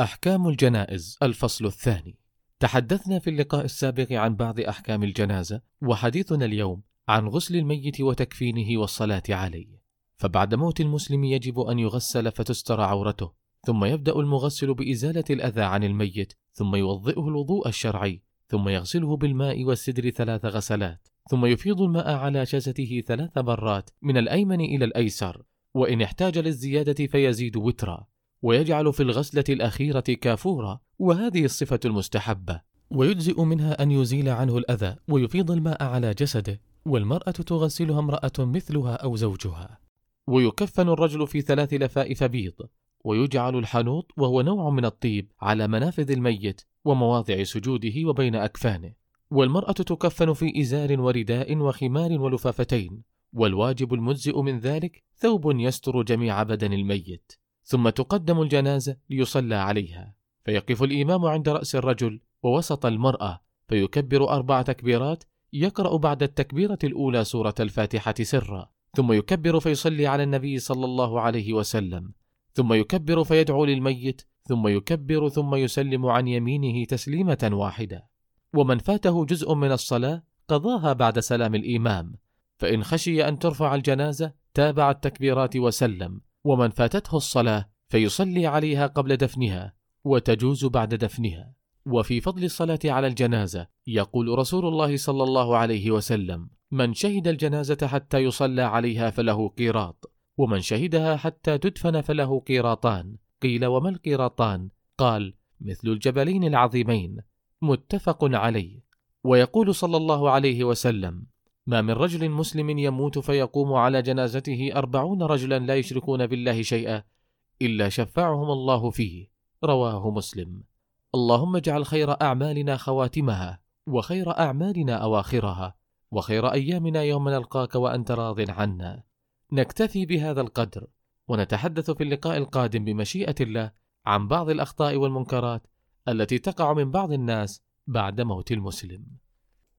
أحكام الجنائز الفصل الثاني. تحدثنا في اللقاء السابق عن بعض أحكام الجنازة وحديثنا اليوم عن غسل الميت وتكفينه والصلاة عليه. فبعد موت المسلم يجب أن يغسل فتستر عورته ثم يبدأ المغسل بإزالة الأذى عن الميت ثم يوضئه الوضوء الشرعي ثم يغسله بالماء والسدر ثلاث غسلات ثم يفيض الماء على جسده ثلاث مرات من الأيمن إلى الأيسر وإن احتاج للزيادة فيزيد وترا. ويجعل في الغسلة الأخيرة كافورا وهذه الصفة المستحبة. ويجزئ منها أن يزيل عنه الأذى ويفيض الماء على جسده والمرأة تغسلها امرأة مثلها أو زوجها. ويكفن الرجل في ثلاث لفائف بيض ويجعل الحنوط وهو نوع من الطيب على منافذ الميت ومواضع سجوده وبين أكفانه. والمرأة تكفن في إزار ورداء وخمار ولفافتين. والواجب المجزئ من ذلك ثوب يستر جميع بدن الميت. ثم تقدم الجنازة ليصلى عليها. فيقف الإمام عند رأس الرجل ووسط المرأة فيكبر أربع تكبيرات يقرأ بعد التكبيرة الأولى سورة الفاتحة سرا. ثم يكبر فيصلي على النبي صلى الله عليه وسلم. ثم يكبر فيدعو للميت. ثم يكبر ثم يسلم عن يمينه تسليمة واحدة. ومن فاته جزء من الصلاة قضاها بعد سلام الإمام. فإن خشي أن ترفع الجنازة تابع التكبيرات وسلم. ومن فاتته الصلاة فيصلي عليها قبل دفنها وتجوز بعد دفنها. وفي فضل الصلاة على الجنازة يقول رسول الله صلى الله عليه وسلم من شهد الجنازة حتى يصلى عليها فله قيراط ومن شهدها حتى تدفن فله قيراطان قيل وما القيراطان؟ قال مثل الجبلين العظيمين متفق عليه. ويقول صلى الله عليه وسلم ما من رجل مسلم يموت فيقوم على جنازته أربعون رجلا لا يشركون بالله شيئا إلا شفعهم الله فيه. رواه مسلم. اللهم اجعل خير أعمالنا خواتمها وخير أعمالنا أواخرها وخير أيامنا يوم نلقاك وأنت راض عنا. نكتفي بهذا القدر ونتحدث في اللقاء القادم بمشيئة الله عن بعض الأخطاء والمنكرات التي تقع من بعض الناس بعد موت المسلم.